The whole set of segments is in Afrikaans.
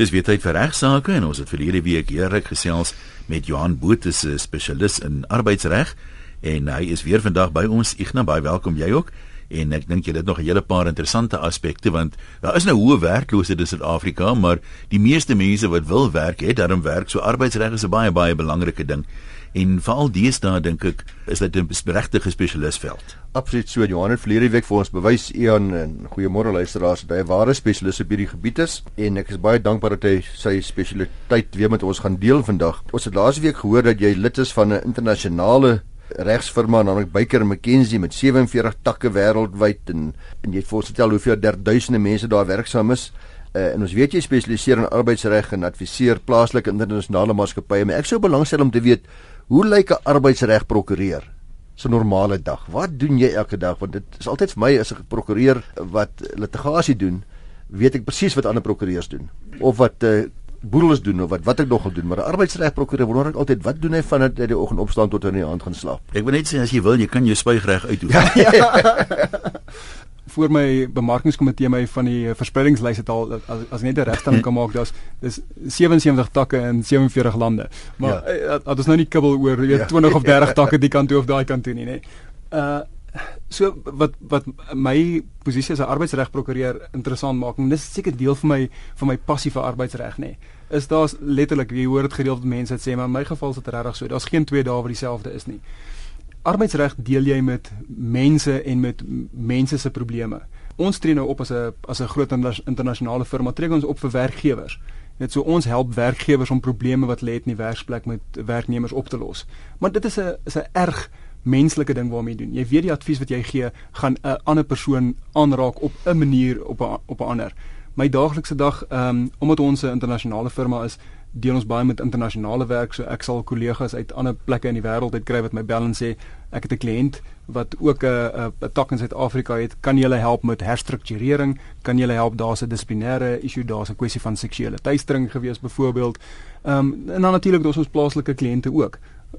Dis weer tyd vir regsaake en ons het verlede week heerlik gesels met Johan Botha, 'n spesialis in arbeidsreg en hy is weer vandag by ons. Ignas, baie welkom jy ook. En ek dink jy het nog 'n hele paar interessante aspekte want daar is nou hoë werkloosheid in Suid-Afrika, maar die meeste mense wat wil werk, het daarom werk. So arbeidsreg is 'n baie baie belangrike ding. En veral deesdae dink ek is dit 'n regte spesialistveld. Absoluut so. Johan het verlede week vir ons bewys Ian en goeiemôre luisteraars dat hy 'n ware spesialis op hierdie gebied is en ek is baie dankbaar dat hy sy spesialiteit weer met ons gaan deel vandag. Ons het laas week gehoor dat jy lid is van 'n internasionale regsfirma naamlik Baker McKenzie met 47 takke wêreldwyd en en jy het vir ons vertel hoeveel derduisende mense daar werksaam is. Uh, en ons weet jy spesialiseer in arbeidsreg en adviseer plaaslike internasionale maatskappye, maar ek sou belangstel om te weet hoe lyk 'n arbeidsreg prokureur? 'n normale dag. Wat doen jy elke dag? Want dit is altyd vir my as 'n prokureur wat litigasie doen, weet ek presies wat ander prokureurs doen of wat uh, boedels doen of wat wat ek nog wil doen, maar 'n arbeidsreg prokureur wonder ek altyd wat doen hy van dit uit die oggend opstaan tot in die aand gaan slaap. Ek wil net sê as jy wil, jy kan jou spuigreg uitoefen. Ja, ja. voor my bemarkingskomitee my van die verspreidingslys het al as, as net 'n regstelling kan maak dis dis 77 takke in 47 lande. Maar ja. uh, dat is nou nie kibbel oor weet ja. 20 of 30 takke die kant toe of daai kant toe nie, nê. Uh so wat wat my posisie as 'n arbeidsregprokureur interessant maak en dis seker deel van my van my passie vir arbeidsreg nê. Is daar's letterlik jy hoor dit gereeld mense sê maar in my geval is dit regtig so. Daar's geen twee dae wat dieselfde is nie arbeidsreg deel jy met mense en met mense se probleme. Ons tree nou op as 'n as 'n groot internasionale firma, tree ons op vir werkgewers. Net so ons help werkgewers om probleme wat lê in die werksplek met werknemers op te los. Maar dit is 'n is 'n erg menslike ding waarmee jy doen. Jy weet die advies wat jy gee gaan 'n ander persoon aanraak op 'n manier op 'n op 'n ander. My daaglikse dag, ehm um, omdat ons 'n internasionale firma is, deel ons baie met internasionale werk so ek sal kollegas uit ander plekke in die wêreld uitkry wat my bel en sê. Ek het 'n kliënt wat ook 'n 'n tak in Suid-Afrika het. Kan jy hulle help met herstrukturering? Kan jy hulle help daar's 'n dissiplinêre issue. Daar's 'n kwessie van seksuele teistering gewees byvoorbeeld. Ehm um, en dan natuurlik ons plaaslike kliënte ook.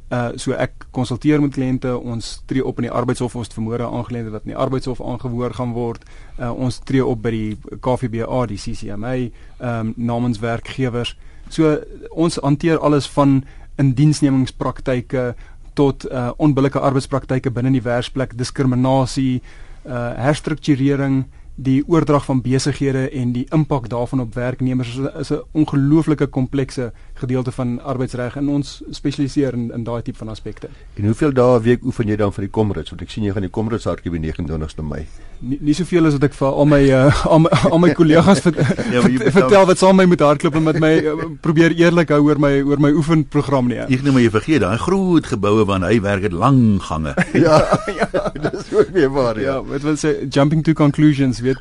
Uh so ek konsulteer met kliënte. Ons tree op in die arbeidshof. Ons het vermoere aangeleende wat in die arbeidshof aangehoor gaan word. Uh ons tree op by die KVBA die CCMA ehm um, namens werkgewers So ons hanteer alles van indiensnemingspraktyke tot uh, onbillike arbeidspraktyke binne die werksplek, diskriminasie, uh, herstrukturering, die oordrag van besighede en die impak daarvan op werknemers is 'n ongelooflike komplekse gedeelte van arbeidsreg en ons spesialiseer in in daai tipe van aspekte. En hoeveel dae 'n week oefen jy dan vir die Comrades? Want ek sien jy gaan die Comrades hardloop die 29ste Mei. Nie, nie soveel as wat ek vir al my uh, al my, al my kollegas ver, ja, vertel wat saam my moet hardloop en met my uh, probeer eerlik hou oor my oor my oefenprogram nie. Ek net maar jy vergeet daai groot geboue waar hy werk het lang gange. ja, ja, dis ook weer waar. Ja, ja wat wil sê jumping to conclusions weet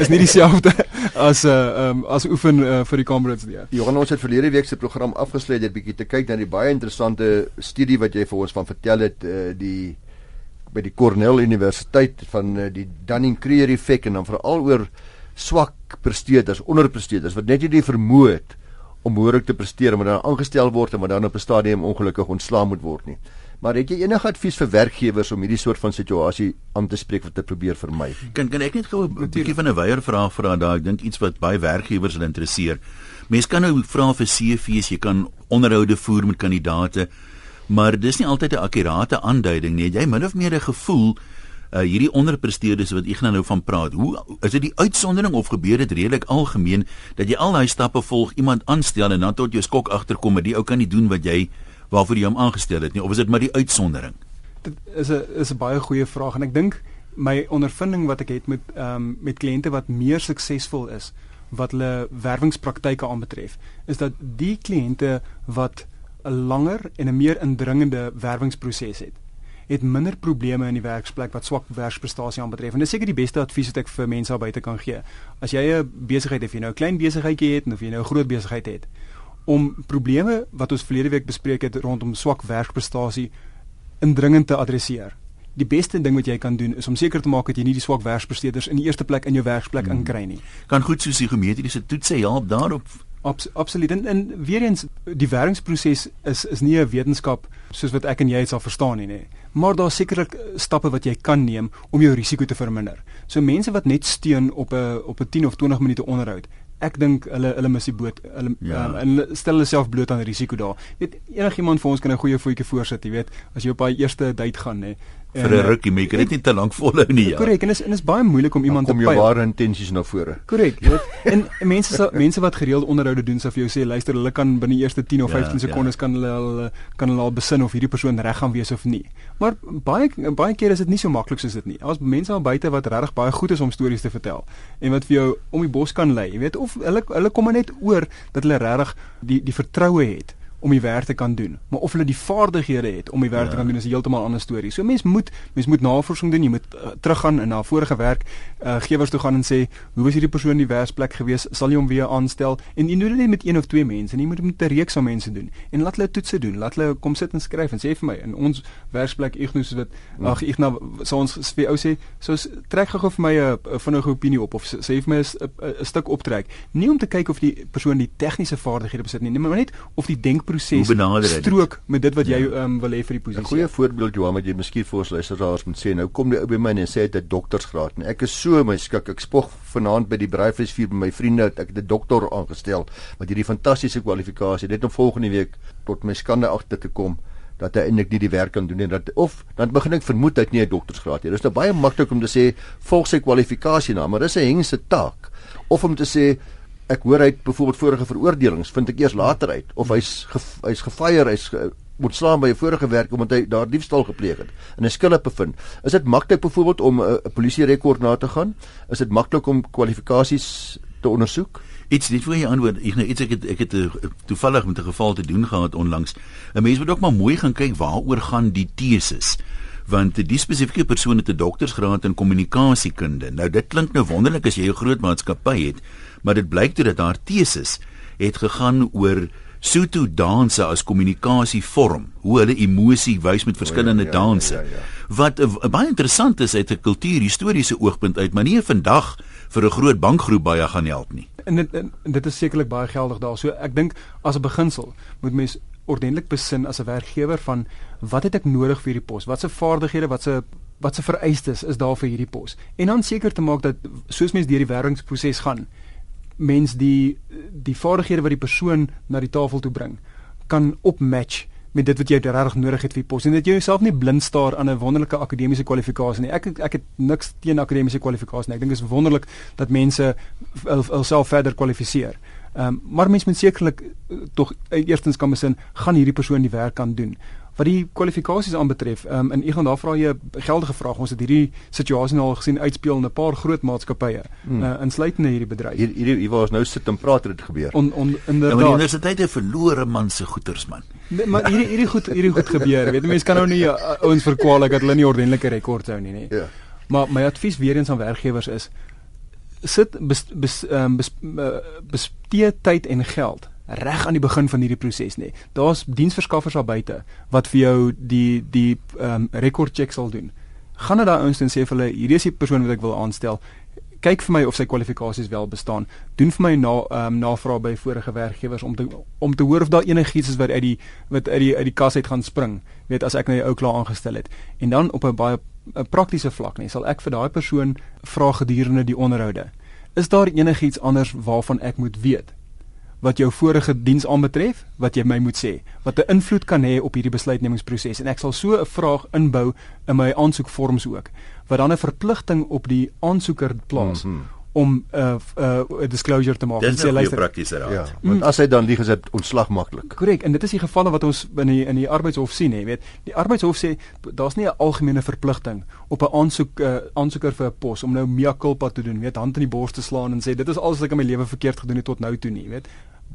is nie dieselfde as uh, um, as oefen uh, vir die Comrades nie. Johan ons het verlede week se program afgesluit net bietjie te kyk na die baie interessante studie wat jy vir ons van vertel het uh, die by die Cornell Universiteit van uh, die Dunning-Kruger effek en dan veral oor swak presteerders, onderpresteerders wat net nie die vermoë het om behoorlik te presteer maar dan aangestel word en maar dan op 'n stadium ongelukkig ontslaa moet word nie. Maar het jy enige advies vir werkgewers om hierdie soort van situasie aan te spreek wat te probeer vermy? Kan kan ek net gou 'n bietjie van 'n weier vraag vra daai ek dink iets wat baie werkgewers wil interesseer. Mense kan nou vra vir CV's, jy kan onderhoude voer met kandidaate, maar dis nie altyd 'n akkurate aanduiding nie. Jy min of meer 'n gevoel uh hierdie onderpresteerdes wat ek nou van praat. Hoe is dit die uitsondering of gebeur dit redelik algemeen dat jy al daai stappe volg, iemand aanstel en dan tot jou skok agterkom dat die ou kan nie doen wat jy waarvoor jy hom aangestel het nie of is dit maar die uitsondering? Dit is 'n is 'n baie goeie vraag en ek dink my ondervinding wat ek het met ehm um, met kliënte wat meer suksesvol is wat hulle werwingspraktyke aanbetref is dat die kliënte wat 'n langer en 'n meer indringende werwingsproses het het minder probleme in die werksplek wat swak werksprestasie aanbetref. En dis seker die beste advies wat ek vir mense buite kan gee. As jy 'n besigheid het, of jy nou 'n klein besigheidjie het of jy nou 'n groot besigheid het, om probleme wat ons verlede week bespreek het rondom swak werkprestasie indringend te adresseer. Die beste ding wat jy kan doen is om seker te maak dat jy nie die swak werkspresteerders in die eerste plek in jou werksplek hmm. inkry nie. Kan goed soos die gemeetiese toets sê help daarop. Abs absoluut. En, en weer eens die werkingsproses is is nie 'n wetenskap soos wat ek en jy dit sal verstaan nie, nê. Maar daar's sekerlik stappe wat jy kan neem om jou risiko te verminder. So mense wat net steun op 'n op 'n 10 of 20 minute onderhoud ek dink hulle hulle mis die boot. Hulle ja. um, en stel hulle self bloot aan risiko daar. Weet enigiemand van ons kan 'n goeie voetjie voorsit, jy weet, as jy op daai eerste date gaan, nê. Vir 'n rukkie, maar jy kan dit nie te lank volhou nie. Ja. Korrek, en is en is baie moeilik om iemand te pyl. Kom jou ware intensies na vore. Korrek, jy weet. En mense sal mense wat gereeld onderhoude doen, sal vir jou sê, luister, hulle kan binne die eerste 10 of 15 ja, sekondes ja. kan hulle al kan hulle al besin of hierdie persoon reg gaan wees of nie. Maar baie baie keer is dit nie so maklik soos dit nie. Daar's mense al buite wat regtig baie goed is om stories te vertel en wat vir jou om die bos kan lei. Jy weet of hulle hulle kom net oor dat hulle regtig die die vertroue het om die werk te kan doen. Maar of hulle die vaardighede het om die werk ja. te kan doen is 'n heeltemal ander storie. So mens moet mens moet navorsing doen, jy moet uh, teruggaan in na vorige werk uh, gewers toe gaan en sê, hoe was hierdie persoon in die werksplek gewees? Sal jy hom weer aanstel? En jy doen dit nie met een of twee mense nie, jy moet dit met 'n reeks van mense doen. En laat hulle toetse doen. Laat hulle kom sit en skryf en sê vir my in ons werksplek Ignos wat hmm. ag Ignas sou ons vir ou sê, so trek gou vir my 'n vinnige opinie op of sê vir my 'n stuk optrek. Nie om te kyk of die persoon die tegniese vaardighede besit nie, maar net of die denk proses strook met dit wat jy ja. um, wil hê vir die posisie. 'n Goeie voorbeeld Johan wat jy miskien vir ons luisteraars moet sê. Nou kom die ou by my en sê hy het 'n doktorsgraad en ek is so my skik. Ek spog vanaand by die braaivleisvuur by my vriende dat ek 'n dokter aangestel wat hierdie fantastiese kwalifikasie net om volgende week tot my skande agter te kom dat hy eintlik nie die werk kan doen nie dat of dan begin ek vermoed hy het nie 'n doktorsgraad nie. Dit is nou baie maklik om te sê volg sy kwalifikasie na, maar dis 'n hengse taak. Of om te sê ek hoor hy het byvoorbeeld vorige veroordelings vind ek eers later uit of hy's hy's gefire hy's moet slaan by 'n vorige werk omdat hy daar diefstal gepleeg het en 'n skulp bevind. Is dit maklik byvoorbeeld om 'n uh, polisie rekord na te gaan? Is dit maklik om kwalifikasies te ondersoek? Dit voor jy antwoord. Ek nou iets ek het ek het uh, toevallig met 'n geval te doen gehad onlangs. 'n Mens moet ook maar mooi gaan kyk waaroor gaan die teses want die spesifieke persoon het 'n doktorsgraad in kommunikasiekunde. Nou dit klink nou wonderlik as jy 'n groot maatskappy het, maar dit blyk toe dat haar teses het gegaan oor Sotho danse as kommunikasievorm, hoe hulle emosie wys met verskillende oh, ja, ja, danse. Ja, ja, ja. Wat uh, baie interessant is uit 'n kultuurhistoriese oogpunt uit, maar nie vandag vir 'n groot bankgroep baie gaan help nie. En dit en dit is sekerlik baie geldig daar. So ek dink as 'n beginsel moet mens ordentlik besin as 'n werkgewer van wat het ek nodig vir hierdie pos? Watse vaardighede, watse watse vereistes is daar vir hierdie pos? En dan seker te maak dat soos mens deur die werwingsproses gaan, mens die die vaardighede wat die persoon na die tafel toe bring, kan opmatch met dit wat jy regtig nodig het vir die pos en dat jy jouself nie blind staar aan 'n wonderlike akademiese kwalifikasie nie. Ek ek het niks teen akademiese kwalifikasie nie. Ek dink dit is wonderlik dat mense hulself verder kwalifiseer. Ehm um, maar mens moet sekerlik uh, tog uh, eerstens kan besin gaan hierdie persoon die werk kan doen. Wat die kwalifikasies aanbetref, ehm um, en ek gaan daar vra jy 'n geldige vraag. Ons het hierdie situasie nou al gesien uitspeel in 'n paar groot maatskappye, hmm. uh, insluitende hierdie bedryf. Hier hier hier waar ons nou sit en praat het dit gebeur. On, on, inderdaad. Ja, maar die universiteit het verlore man se goeters man. Nee, maar hierdie hierdie goed hierdie goed gebeur. Weet mense kan nou nie uh, ouens verkwalik dat hulle nie ordentlike rekords hou nie, nê. Ja. Maar my advies weer eens aan werkgewers is sit bes, bes, um, bes, uh, bestee tyd en geld reg aan die begin van hierdie proses nê. Daar's diensverskaffers daar buite wat vir jou die die ehm um, rekord check sal doen. Gaan na daai ouens en sê vir hulle hierdie is die persoon wat ek wil aanstel. Kyk vir my of sy kwalifikasies wel bestaan. Doen vir my na ehm um, navraag by vorige werkgewers om te om te hoor of daar enigiets is wat uit die wat uit die uit die kas uit gaan spring. Weet as ek nou die ou klaar aangestel het. En dan op 'n baie 'n praktiese vlak nie, sal ek vir daai persoon vra gedurende die onderhoude. Is daar enigiets anders waarvan ek moet weet? Wat jou vorige diens aanbetref, wat jy my moet sê, wat 'n invloed kan hê op hierdie besluitnemingsproses en ek sal so 'n vraag inbou in my aansoekvorms ook, wat dan 'n verpligting op die aansoeker plaas. Mm -hmm om 'n uh, 'n uh, disclosure te maak. Dit is 'n praktiese raad. Ja, want mm. as hy dan lieg is dit ontslag maklik. Korrek, en dit is die gevalle wat ons in die in die arbeidshof sien, jy weet. Die arbeidshof sê daar's nie 'n algemene verpligting op 'n aansoek uh, aansoeker vir 'n pos om nou mea culpa te doen, weet, hand in die bors te slaan en sê dit is alles wat ek in my lewe verkeerd gedoen het tot nou toe nie, weet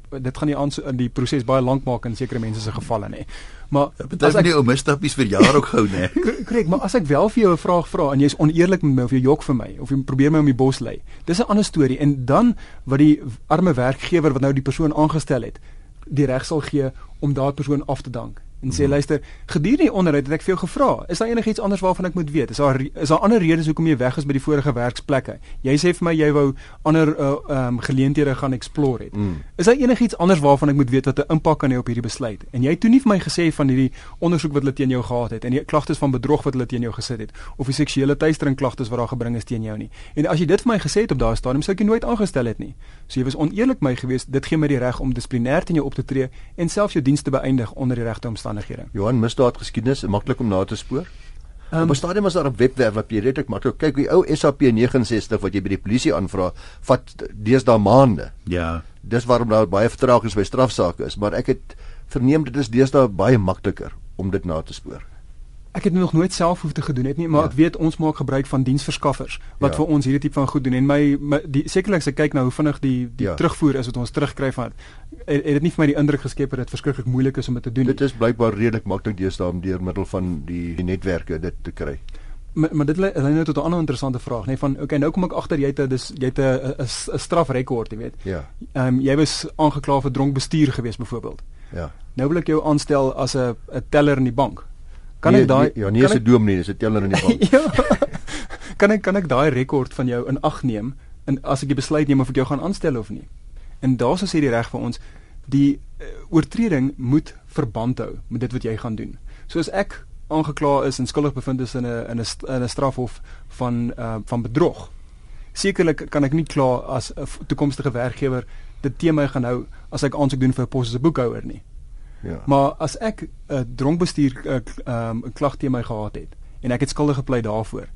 dit gaan die aan die proses baie lank maak in sekere mense se gevalle nê. Maar as ek nie ou misstappies vir jare ook hou nê. Korrek, maar as ek wel vir jou 'n vraag vra en jy's oneerlik met my of jy jok vir my of jy probeer my om die bos lei. Dis 'n ander storie en dan wat die arme werkgewer wat nou die persoon aangestel het, die reg sal gee om daardie persoon af te dank en sê mm. luister, gedurende die onderhoud het ek vir jou gevra, is daar enigiets anders waarvan ek moet weet? Is daar is daar ander redes hoekom jy weg is by die vorige werksplekke? Jy sê vir my jy wou ander uh, um geleenthede gaan explore het. Mm. Is daar enigiets anders waarvan ek moet weet wat 'n impak kan hê op hierdie besluit? En jy het toe nie vir my gesê van hierdie ondersoek wat hulle teen jou gehad het en die klagtes van bedrog wat hulle teen jou gesit het of die seksuele teistering klagtes wat daar gebring is teen jou nie. En as jy dit vir my gesê het op daardie stadium sou ek jou nooit aangestel het nie. So jy was oneerlik my geweest. Dit gee my die reg om dissiplinêr teen jou op te tree en selfs jou dienste beëindig onder die regte omstandighede. Johan, misdaad geskiedenis is maklik om na te spoor. Um, op 'n stadium is daar 'n webwerf wat jy redelik maklik kyk die ou SAP 69 wat jy by die polisie aanvra vat deesdae maande. Ja. Dis waarom daar baie vertragings by strafsaake is, maar ek het verneem dit is deesdae baie makliker om dit na te spoor. Ek het nog nooit self hoef te gedoen het nie, maar ja. ek weet ons maak gebruik van diensverskaffers wat ja. vir ons hierdie tipe van goed doen en my, my die sekerlik as ek kyk nou hoe vinnig die die ja. terugvoer is wat ons terugkry van het, het dit nie vir my die indruk geskep dat dit verskriklik moeilik is om dit te doen. Dit is blykbaar redelik maklik deesdae om deur middel van die, die netwerke dit te kry. Maar, maar dit lei nou tot 'n ander interessante vraag, nê, nee, van okay, nou kom ek agter jy het dis jy het 'n 'n strafrekord, jy weet. Ja. Ehm um, jy was aangekla vir dronk bestuur gewees byvoorbeeld. Ja. Nou wil ek jou aanstel as 'n 'n teller in die bank. Kan nee, ek daai nee, Ja, nie 'n doom nie, dis 'n teller in die bank. ja. Kan ek kan ek daai rekord van jou in ag neem en as ek die besluit neem of ek jou gaan aanstel of nie? En daar's as jy die reg vir ons die uh, oortreding moet verband hou met dit wat jy gaan doen. So as ek aangekla is en skuldig bevind is in 'n in 'n in 'n strafhof van uh, van bedrog. Sekerlik kan ek nie kla as 'n toekomstige werkgewer dit teen my gaan hou as ek aansoek doen vir 'n pos as 'n boekhouer nie. Ja. Maar as ek 'n uh, dronkbestuur 'n uh, um, klag teen my gehad het en ek het skuldig gepleit daarvoor,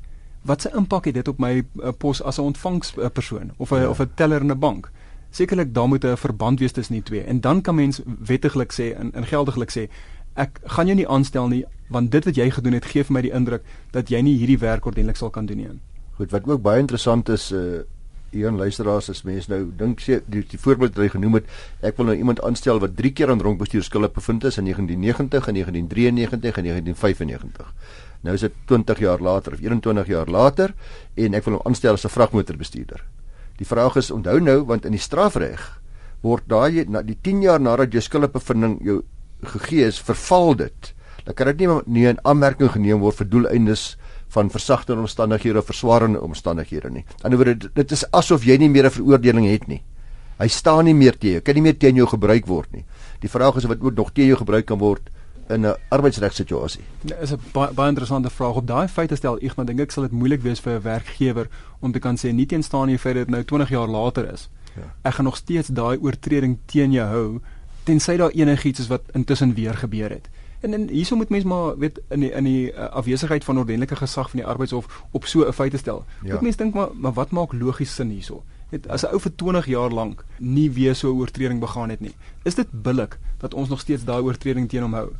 wat se impak het dit op my uh, pos as 'n ontvangspersoon of 'n ja. of 'n teller in 'n bank? Sekerlik daar moet 'n verband wees tussen die twee en dan kan mens wettiglik sê en, en geldiglik sê ek gaan jou nie aanstel nie want dit wat jy gedoen het gee vir my die indruk dat jy nie hierdie werk ordentlik sal kan doen nie. Goed, wat ook baie interessant is uh een luisteraars as mense nou dink sê die, die voorbeeld wat hy genoem het, ek wil nou iemand aanstel wat 3 keer aan dronkbestuur skuldig bevind is in 1990 en 1993 en 1995. Nou is dit 20 jaar later of 21 jaar later en ek wil hom aanstel as 'n vragmotorbestuurder. Die vraag is onthou nou want in die strafreg word daai na die 10 jaar nadat jy skuldige bevinding jou gegee is, verval dit. Dan kan dit nie nie in aanmerking geneem word vir doeleindes van versagtende omstandighede of verswarende omstandighede nie. Aan die ander wyse dit is asof jy nie meer 'n veroordeling het nie. Hy staan nie meer teen jou. Kan nie meer teen jou gebruik word nie. Die vraag is dit ook nog teen jou gebruik kan word in 'n arbeidsregsituasie. Dit is 'n baie, baie interessante vraag. Op daai feite stel ek, maar dink ek sal dit moeilik wees vir 'n werkgewer om te kan sê nie teenstaan nie feit dit nou 20 jaar later is. Ja. Ek gaan nog steeds daai oortreding teen jou hou tensy daar enigiets is wat intussen weer gebeur het. En en hierso moet mens maar weet in die in die uh, afwesigheid van ordentlike gesag van die arbeidshof op so 'n feite stel. Ja. Moet mens dink maar maar wat maak logies sin hierso? Net as 'n ou vir 20 jaar lank nie weer so 'n oortreding begaan het nie. Is dit billik dat ons nog steeds daai oortreding teen hom hou?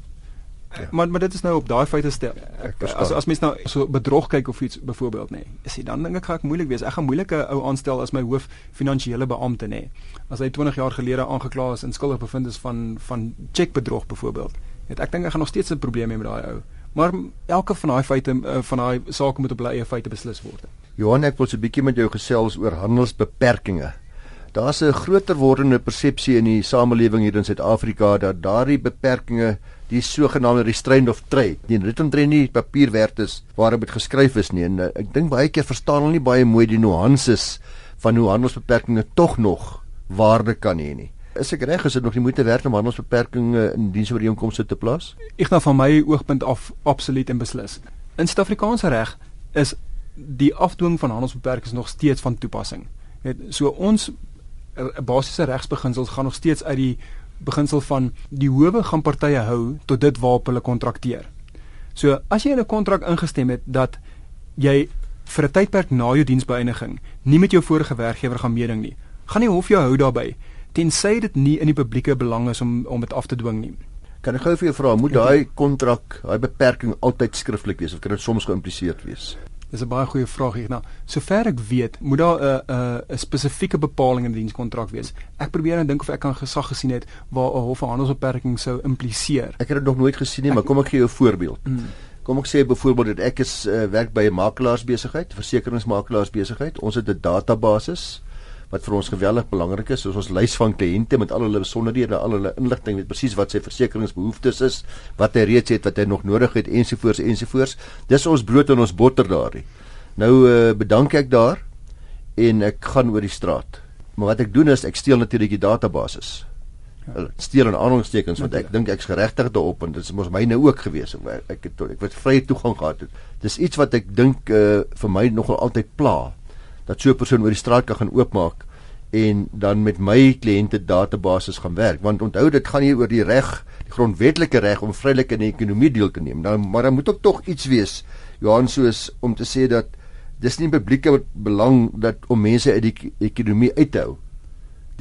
Ja. Maar maar dit is nou op daai feite stel. Ek, as as mens nou so bedrog kyk of iets byvoorbeeld nê. Is dit dan dink ek gaan ek moeilik wees. Ek gaan moeilike ou aanstel as my hoof finansiële beampte nê. As hy 20 jaar gelede aangekla is en skuldig bevind is van van chequebedrog byvoorbeeld. Net ek dink ek gaan nog steeds 'n probleem hê met daai ou. Maar elke van daai feite uh, van daai sake moet op hulle eie feite beslis word. Johan, ek wil so 'n bietjie met jou gesels oor handelsbeperkings. Daar's 'n groter wordende persepsie in die samelewing hier in Suid-Afrika dat daardie beperkings die sogenaamde restraint of trade, die dit omtrent nie papier werd is waarop dit geskryf is nie. En uh, ek dink baie keer verstaan hulle nie baie mooi die nuances van hoe handelsbeperkings tog nog waarde kan hê nie. Is ek reg as dit nog nie moeite werd om handelsbeperkings in diensooreenkomste te plaas? Ek nou van my oogpunt af absoluut en beslis. In Suid-Afrikaanse reg is die afdwing van handelsbeperkings nog steeds van toepassing. Net so ons basiese regsbeginsels gaan nog steeds uit die beginsel van die howe gaan partye hou tot dit waarop hulle kontrakteer. So as jy in 'n kontrak ingestem het dat jy vir 'n tydperk na jou diensbeëindiging nie met jou vorige werkgewer gaan meeding nie, gaan die hof jou hou daarbey tensy dit nie in die publieke belang is om om dit af te dwing nie. Kan ek gou vir jou vra, moet daai kontrak, daai beperking altyd skriftelik wees of kan dit soms geïmpliseer wees? Dis 'n baie goeie vraag hier. Nou, sover ek weet, moet daar 'n 'n 'n spesifieke bepaling in die dienskontrak wees. Ek probeer nou dink of ek kan gesag gesien het waar 'n hof 'n handelsbeperking sou impliseer. Ek het dit nog nooit gesien nie, maar kom ek gee jou 'n voorbeeld. Mm. Kom ek sê byvoorbeeld dat ek is uh, werk by 'n makelaarsbesigheid, versekeringsmakelaarsbesigheid. Ons het 'n database wat vir ons geweldig belangrik is, soos ons lys van kliënte met al hulle besonderhede, al hulle inligting, weet presies wat sy versekeringsbehoeftes is, wat hy reeds het, wat hy nog nodig het ensovoorts ensovoorts. Dis ons brood en ons botter daarin. Nou uh, bedank ek daar en ek gaan oor die straat. Maar wat ek doen is ek steel natuurlik die database. Ja. steel en aanhalingstekens want ek dink ek's geregtig daarop en dit is mos myne ook gewees ek ek het ek het vrye toegang gehad dis iets wat ek dink uh, vir my nogal altyd pla dat so 'n persoon oor die straat kan gaan oopmaak en dan met my kliënte database gaan werk want onthou dit gaan hier oor die reg die grondwetlike reg om vrylik in die ekonomie deel te neem nou maar dan moet ook tog iets wees Johan soos om te sê dat dis nie publieke belang dat om mense uit die ekonomie uit te hou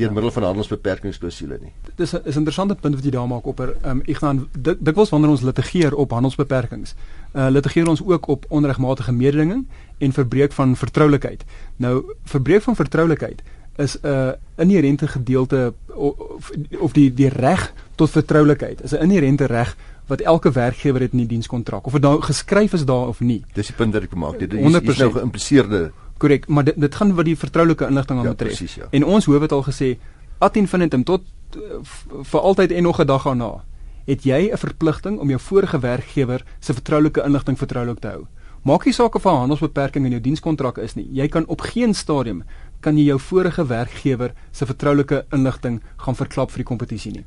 deur ja. middel van handelsbeperkingsklausule nie. Dis is 'n interessante punt wat jy daar maak op er ehm um, ek gaan dikwels wanneer ons litigeer op handelsbeperkings. Uh litigeer ons ook op onregmatige mededinging en verbreek van vertroulikheid. Nou verbreek van vertroulikheid is 'n uh, inherente gedeelte of, of die die reg tot vertroulikheid. Is 'n inherente reg wat elke werkgewer het in die dienskontrak of dit nou geskryf is daar of nie. Dis die punt wat ek bemaak. Dit is, is nou geïmpliseerde Korrek, maar dit dit gaan wat die vertroulike inligting aan ja, betref. Precies, ja. En ons hoof het al gesê ad infinitum tot uh, vir altyd en nog 'n dag daarna het jy 'n verpligting om jou vorige werkgewer se vertroulike inligting vertroulik te hou. Maak nie saak of 'n handelsbeperking in jou dienskontrak is nie. Jy kan op geen stadium kan jy jou vorige werkgewer se vertroulike inligting gaan verklap vir die kompetisie nie.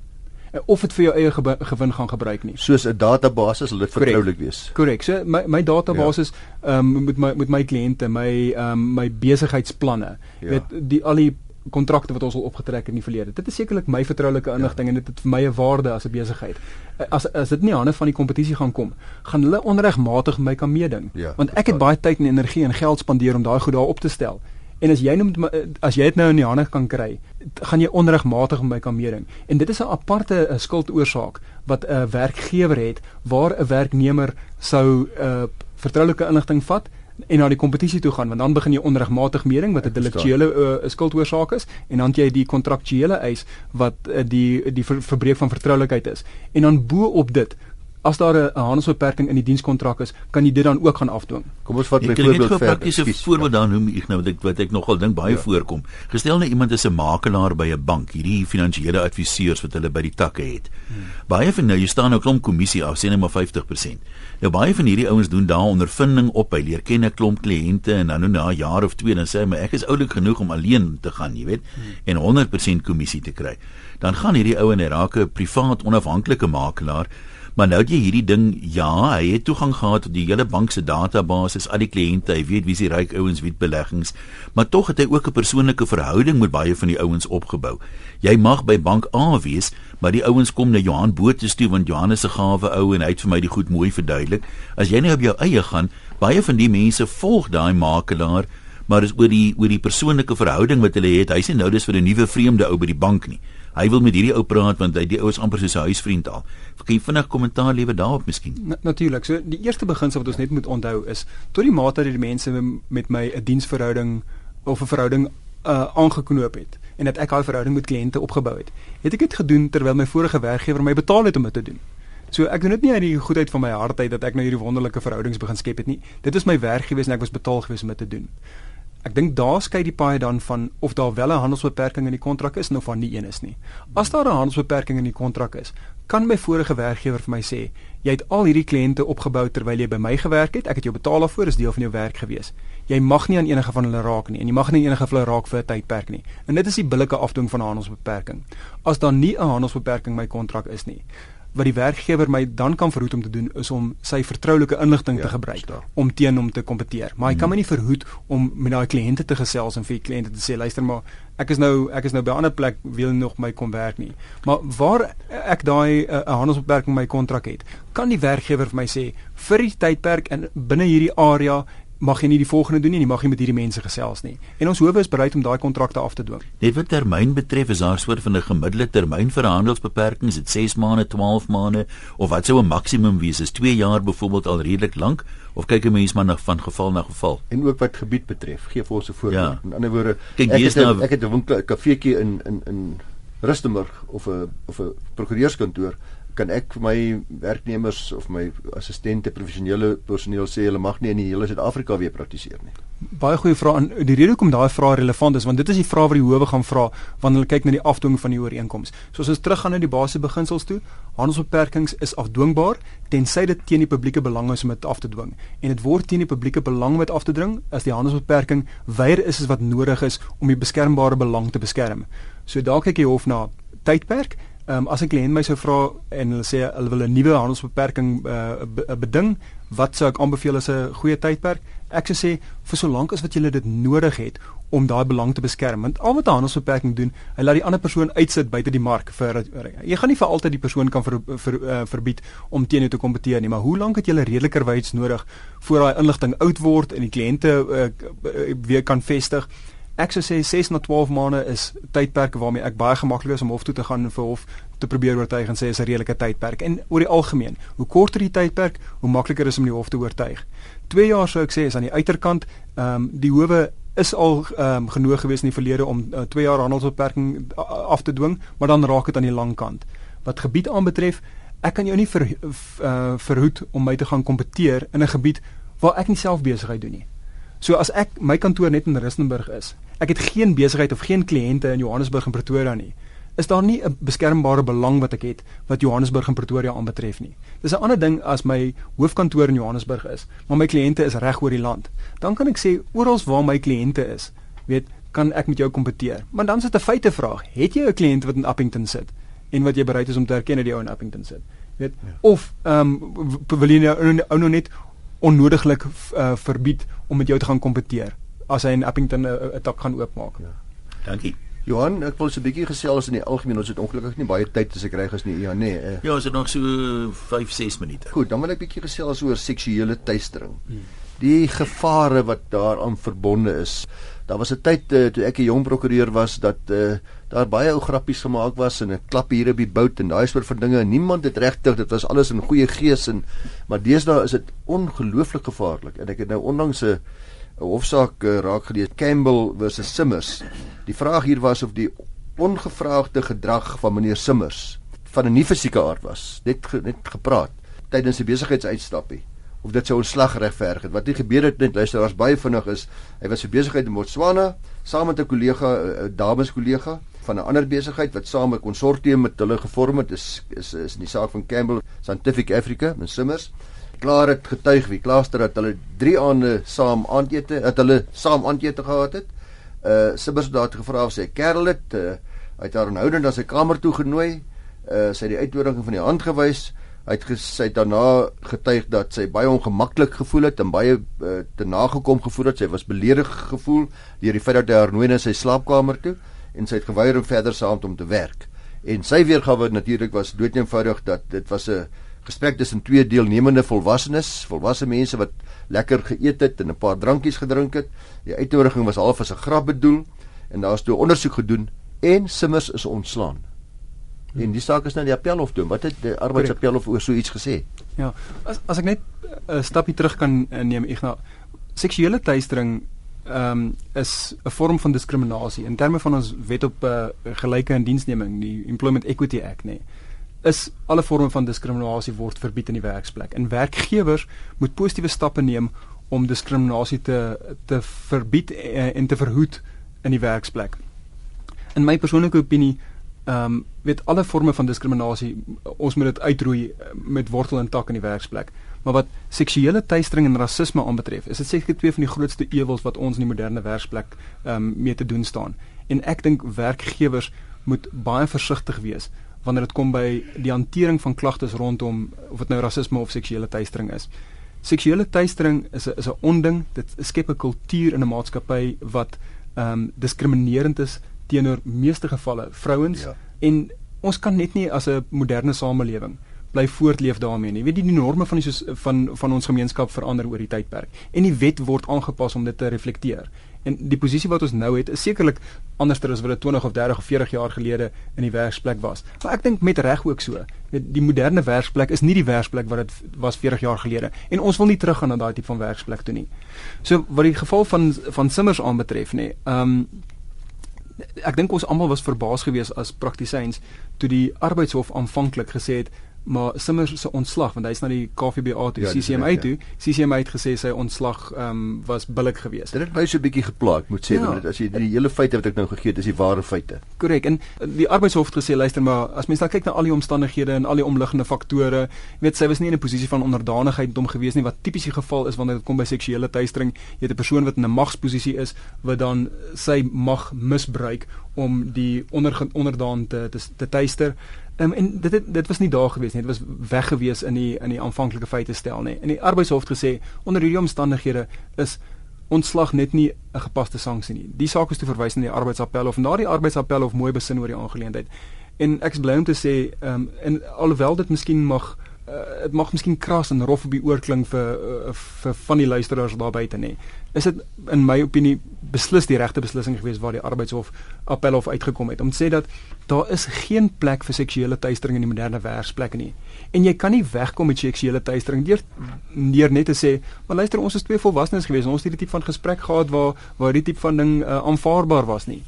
Of dit vir jou eie gewin gaan gebruik nie. Soos 'n database sal dit vertroulik wees. Korrek. So my my database ja. ehm um, met my met my kliënte, my ehm um, my besigheidsplanne. Ja. weet die al die kontrakte wat ons al opgetrek het in die verlede. Dit is sekerlik my vertroulike inligting ja. en dit het vir my 'n waarde as 'n besigheid. Eh, as as dit nie hande van die kompetisie gaan kom, gaan hulle onregmatig my kan meeding. Ja, Want ek het baie tyd en energie en geld spandeer om daai goed daar op te stel. En as jy nou as jy dit nou in die hande kan kry, gaan jy onregmatig met my kan meeding. En dit is 'n aparte uh, skuldoorsaak wat 'n werkgewer het waar 'n werknemer sou 'n uh, vertroulike inligting vat en na die kompetisie toe gaan want dan begin jy onregmatig meeding wat 'n deliktuele uh, skuldoorsaak is en dan jy die kontraktuele eis wat uh, die die ver, verbreek van vertroulikheid is. En dan bo op dit as daar 'n handelsbeperking in die dienskontrak is, kan jy dit dan ook gaan afdwing. Kom ons vat byvoorbeeld 'n praktiese voorbeeld dan noem ek nou wat ek wat ek nogal dink baie ja. voorkom. Gestel nou iemand is 'n makelaar by 'n bank, hierdie finansiële adviseurs wat hulle by die takke het. Hmm. Baie van nou, jy staan nou klomp kommissie af, sê net maar 50%. Nou baie van hierdie ouens doen daar ondervinding op, hy leer ken 'n klomp kliënte en dan nou na 'n jaar of twee dan sê hy, "Maar ek is oulik genoeg om alleen te gaan, jy weet, hmm. en 100% kommissie te kry." Dan gaan hierdie ou en hy raak 'n privaat onafhanklike makelaar Maar nou het jy hierdie ding, ja, hy het toegang gehad tot die hele bank se database, al die kliënte, hy weet wie se ryk ouens wie beleggings, maar tog het hy ook 'n persoonlike verhouding met baie van die ouens opgebou. Jy mag by bank A wees, maar die ouens kom na Johan Botha toe want Johan is 'n gawe ou en hy het vir my die goed mooi verduidelik. As jy nou op jou eie gaan, baie van die mense volg daai makelaar maar is oor die oor die persoonlike verhouding wat hulle het. Hy sê nou dis vir 'n nuwe vreemde ou by die bank nie. Hy wil met hierdie ou praat want hy die ou is amper soos 'n huisvriend al. Kan jy vinnig kommentaar lewer daarop miskien? Na, Natuurlik. So die eerste beginsel wat ons net moet onthou is tot die mate dat die mense met my 'n diensverhouding of 'n verhouding uh aangeknoop het en dat ek daai verhouding met kliënte opgebou het. Het ek dit gedoen terwyl my vorige werkgewer my betaal het om dit te doen. So ek doen dit nie uit die goedheid van my hart uit dat ek nou hierdie wonderlike verhoudings begin skep het nie. Dit is my werk gewees en ek was betaal gewees om dit te doen. Ek dink daar skei die paai dan van of daar wel 'n handelsbeperking in die kontrak is of van nie een is nie. As daar 'n handelsbeperking in die kontrak is, kan my vorige werkgewer vir my sê, jy het al hierdie kliënte opgebou terwyl jy by my gewerk het, ek het jou betaal daarvoor, is deel van jou werk gewees. Jy mag nie aan enige van hulle raak nie en jy mag nie enige van hulle raak vir 'n tydperk nie. En dit is die billike afdwing van 'n handelsbeperking. As daar nie 'n handelsbeperking in my kontrak is nie, wat die werkgewer my dan kan verhoed om te doen is om sy vertroulike inligting ja, te gebruik verstaan. om teen hom te kompeteer. Maar hy hmm. kan my nie verhoed om met daai kliënte te gesels en vir die kliënte te sê luister maar ek is nou ek is nou by 'n ander plek wil nog my kom werk nie. Maar waar ek daai eh, 'n uh, handelsbeperking my kontrak het, kan die werkgewer vir my sê vir die tydperk en binne hierdie area mag jy nie die volgende doen nie, jy mag nie met hierdie mense gesels nie. En ons howe is bereid om daai kontrakte af te dwing. Net wat termyn betref, is daar soort van 'n gemiddelde termyn vir handelsbeperkings, dit 6 maande, 12 maande of wat sou 'n maksimum wees? Is 2 jaar byvoorbeeld al redelik lank of kyk 'n mens maar na van geval na geval? En ook wat gebied betref, gee vir ons 'n voorbeeld. Ja. In ander woorde, kyk, ek het nou, ek het 'n winkel, 'n kafeetjie in in in Rustenburg of 'n of 'n prokureurskantoor kan ek vir my werknemers of my assistente professionele personeel sê hulle mag nie in die hele Suid-Afrika weer praktiseer nie. Baie goeie vraag en die rede hoekom daai vraag relevant is want dit is die vraag wat die howe gaan vra wanneer hulle kyk na die afdwing van die ooreenkoms. So as ons teruggaan na die basiese beginsels toe, handelsbeperkings is afdwingbaar tensy dit teen die publieke belang is om dit af te dwing. En dit word teen die publieke belang om dit af te dring as die handelsbeperking weier is as wat nodig is om die beskermbare belang te beskerm. So daar kyk die hof na tydperk Ehm um, as 'n kliënt my sou vra en hulle sê hulle wil 'n nuwe handelsbeperking uh, beding, wat sou ek aanbeveel as 'n goeie tydperk? Ek sou sê vir so lank as wat jy dit nodig het om daai belang te beskerm. Want al wat 'n handelsbeperking doen, hy laat die ander persoon uitsit buite die mark vir jy gaan nie vir altyd die persoon kan ver, ver, uh, verbied om teen jou te kompeteer nie, maar hoe lank het jy redelikerwyds nodig voor daai inligting oud word en die kliënte uh, weer kan vestig? Ek sou sê 6 na 12 maande is tydperke waarmee ek baie gemaklik is om hof toe te gaan vir hof te probeer oortuig en sê is 'n redelike tydperk. En oor die algemeen, hoe korter die tydperk, hoe makliker is om die hof te oortuig. 2 jaar sou ek sê is aan die uiterkant. Ehm um, die howe is al ehm um, genoeg gewees in die verlede om 2 uh, jaar handelsbeperking af te dwing, maar dan raak dit aan die lang kant. Wat gebied aanbetref, ek kan jou nie ver, uh, verhoed om my te gaan kompeteer in 'n gebied waar ek nie self besigheid doen nie. So as ek my kantoor net in Rustenburg is, ek het geen besigheid of geen kliënte in Johannesburg en Pretoria nie. Is daar nie 'n beskermbare belang wat ek het wat Johannesburg en Pretoria aanbetref nie. Dis 'n ander ding as my hoofkantoor in Johannesburg is, maar my kliënte is reg oor die land. Dan kan ek sê oral waar my kliënte is, weet, kan ek met jou kompeteer. Maar dan is dit 'n feite vraag. Het jy 'n kliënt wat in Appington sit en wat jy bereid is om te erken dat jy in Appington sit? Weet, ja. of ehm um, wil jy nou, nou net onnodiglik uh, verbied om met jou te gaan kompeteer? as hy in Appington 'n tak gaan oopmaak. Ja. Dankie. Johan, ek wil so 'n bietjie gesels in die algemeen. Ons het ongelukkig nie baie tyd as ek reg is nie. Ja, nee. Uh, ja, ons het nog so 5, 6 minute. Goed, dan wil ek bietjie gesels oor seksuele teistering. Hmm. Die gevare wat daaraan verbonde is. Daar was 'n tyd uh, toe ek 'n jong prokureur was dat uh, daar baie ou grappies gemaak was en 'n klap hier op die bout en daai soort van dinge. Niemand het regtig, dit was alles in goeie gees en maar deesdae is dit ongelooflik gevaarlik. En ek het nou onlangs 'n 'n hofsaak uh, raak gelees Campbell versus Simmers. Die vraag hier was of die ongevraagde gedrag van meneer Simmers van 'n nie fisieke aard was. Net ge, net gepraat tydens 'n besigheidsuitstappie of dit sou ontslag regverdig het. Wat nie gebeur het net luister, was baie vinnig is. Hy was besigheid in Botswana saam met 'n kollega, 'n dames kollega van 'n ander besigheid wat saam 'n konsortium met hulle gevorm het. Is is is in die saak van Campbell Scientific Africa en Simmers klaar het getuig wie klaaster dat hulle 3 aande saam aandete het hulle saam aandete gehad het. Uh Sibbers het daar gevra of sy kerel het uh, uit haar houding na sy kamer toe genooi. Uh sy het die uitnodiging van die hand gewys. Hy het gesê daarna getuig dat sy baie ongemaklik gevoel het en baie uh, te nagekom gevoel het. Sy was beledig gevoel deur die feit dat hy haar nooi na sy slaapkamer toe en sy het geweier om verder saam met hom te werk. En sy weergawe natuurlik was doeteenvoudig dat dit was 'n gesprek tussen twee deelnemende volwassenes, volwasse mense wat lekker geëet het en 'n paar drankies gedrink het. Die uitnodiging was half as 'n grap bedoel en daar is toe ondersoek gedoen en Simmers is ontslaan. En die saak is nou die appelhof toe. Wat het die arbeidsappelhof oor so iets gesê? Ja, as as ek net 'n stapie terug kan neem, Ignas, seksuele teistering ehm um, is 'n vorm van diskriminasie in terme van ons wet op uh, gelyke indiensneming, die Employment Equity Act, nee is alle vorme van diskriminasie word verbied in die werksplek. En werkgewers moet positiewe stappe neem om diskriminasie te te verbied eh, en te verhoed in die werksplek. In my persoonlike opinie, ehm um, weet alle forme van diskriminasie ons moet dit uitroei eh, met wortel en tak in die werksplek. Maar wat seksuele teistering en rasisme aanbetref, is dit seker twee van die grootste ewels wat ons in die moderne werksplek ehm um, mee te doen staan. En ek dink werkgewers moet baie versigtig wees wanneer dit kom by die hantering van klagtes rondom of dit nou rasisme of seksuele teistering is. Seksuele teistering is 'n is 'n onding, dit skep 'n kultuur in 'n maatskappy wat ehm um, diskriminerend is teenoor meeste gevalle vrouens ja. en ons kan net nie as 'n moderne samelewing bly voortleef daarmee nie. Jy weet die, die norme van die soos van van ons gemeenskap verander oor die tydperk en die wet word aangepas om dit te reflekteer. En die posisie wat ons nou het, is sekerlik anderster as wat dit 20 of 30 of 40 jaar gelede in die werksplek was. Maar ek dink met reg ook so. Die moderne werksplek is nie die werksplek wat dit was 40 jaar gelede en ons wil nie teruggaan na daai tipe van werksplek toe nie. So wat die geval van van Simmers aanbetref nê. Ehm um, ek dink ons almal was verbaas geweest as praktisyns toe die arbeidshof aanvanklik gesê het maar Simmer se ontslag want hy's na die KVBA toe, ja, CCMA ja. toe. CCMA het gesê sy ontslag ehm um, was billik geweest. Dit het my so 'n bietjie geplaag, moet sê, ja. want as jy die hele feite wat ek nou gegee het, is die ware feite. Korrek. En die arbeidshof het gesê, luister maar, as mens dan kyk na al die omstandighede en al die omliggende faktore, jy weet sy was nie in 'n posisie van onderdanigheid met hom gewees nie wat tipies die geval is wanneer dit kom by seksuele teistering. Jy het 'n persoon wat in 'n magsposisie is wat dan sy mag misbruik om die onder onderdaan te te, te teister. Um, en dit het, dit was nie daar gewees nie. Dit was weg gewees in die in die aanvanklike feite stel nie. In die arbeidshof gesê onder hierdie omstandighede is ontslag net nie 'n gepaste sanksie nie. Die saak is te verwys na die arbeidsappel of na die arbeidsappel of mooi besin oor die aangeleentheid. En ek is bly om te sê ehm um, en alhoewel dit miskien mag uh, dit mag miskien kras en rof op die oor klink vir uh, vir van die luisteraars daar buite nê. Is dit in my opinie beslis die regte beslissing geweest waar die arbeidshof appelhof uitgekom het om te sê dat daar is geen plek vir seksuele teistering in die moderne werksplekke nie. En jy kan nie wegkom met seksuele teistering deur neer net te sê, "Maar luister, ons is twee volwassenes geweest. Ons het hierdie tipe van gesprek gehad waar waar hierdie tipe van ding uh, aanvaarbaar was nie."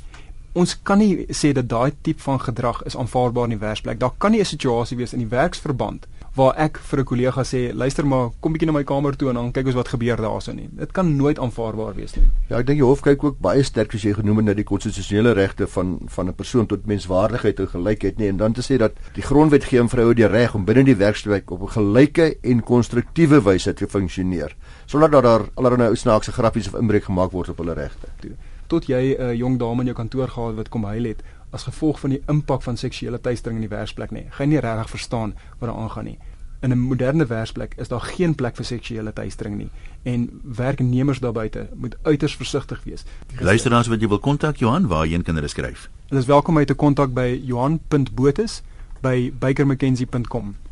Ons kan nie sê dat daai tipe van gedrag is aanvaarbaar in die werksplek. Daar kan nie 'n situasie wees in die werksverband waar ek vir 'n kollega sê, luister maar, kom bietjie na my kamer toe en dan kyk ons wat gebeur daarso nie. Dit kan nooit aanvaarbaar wees nie. Ja, ek dink die hof kyk ook baie sterk as jy genoem het na die konstitusionele regte van van 'n persoon tot menswaardigheid en gelykheid nie en dan te sê dat die grondwet gee aan vroue die reg om binne die werksplek op 'n gelyke en konstruktiewe wyse te funksioneer sonder dat daar allerlei ou snaakse grappies of inbreuk gemaak word op hulle regte. Tot jy 'n uh, jong dame in jou kantoor gehad wat kom huil het as gevolg van die impak van seksuele teistering in die werksplek nie. Gaan nie regtig verstaan wat daar aangaan nie. In 'n moderne werksplek is daar geen plek vir seksuele teistering nie en werknemers daar buite moet uiters versigtig wees. Luisteraars wat jy wil kontak Johan, waarheen kan hulle skryf? Hulle is welkom om my te kontak by johan.botus by bakermckenzie.com.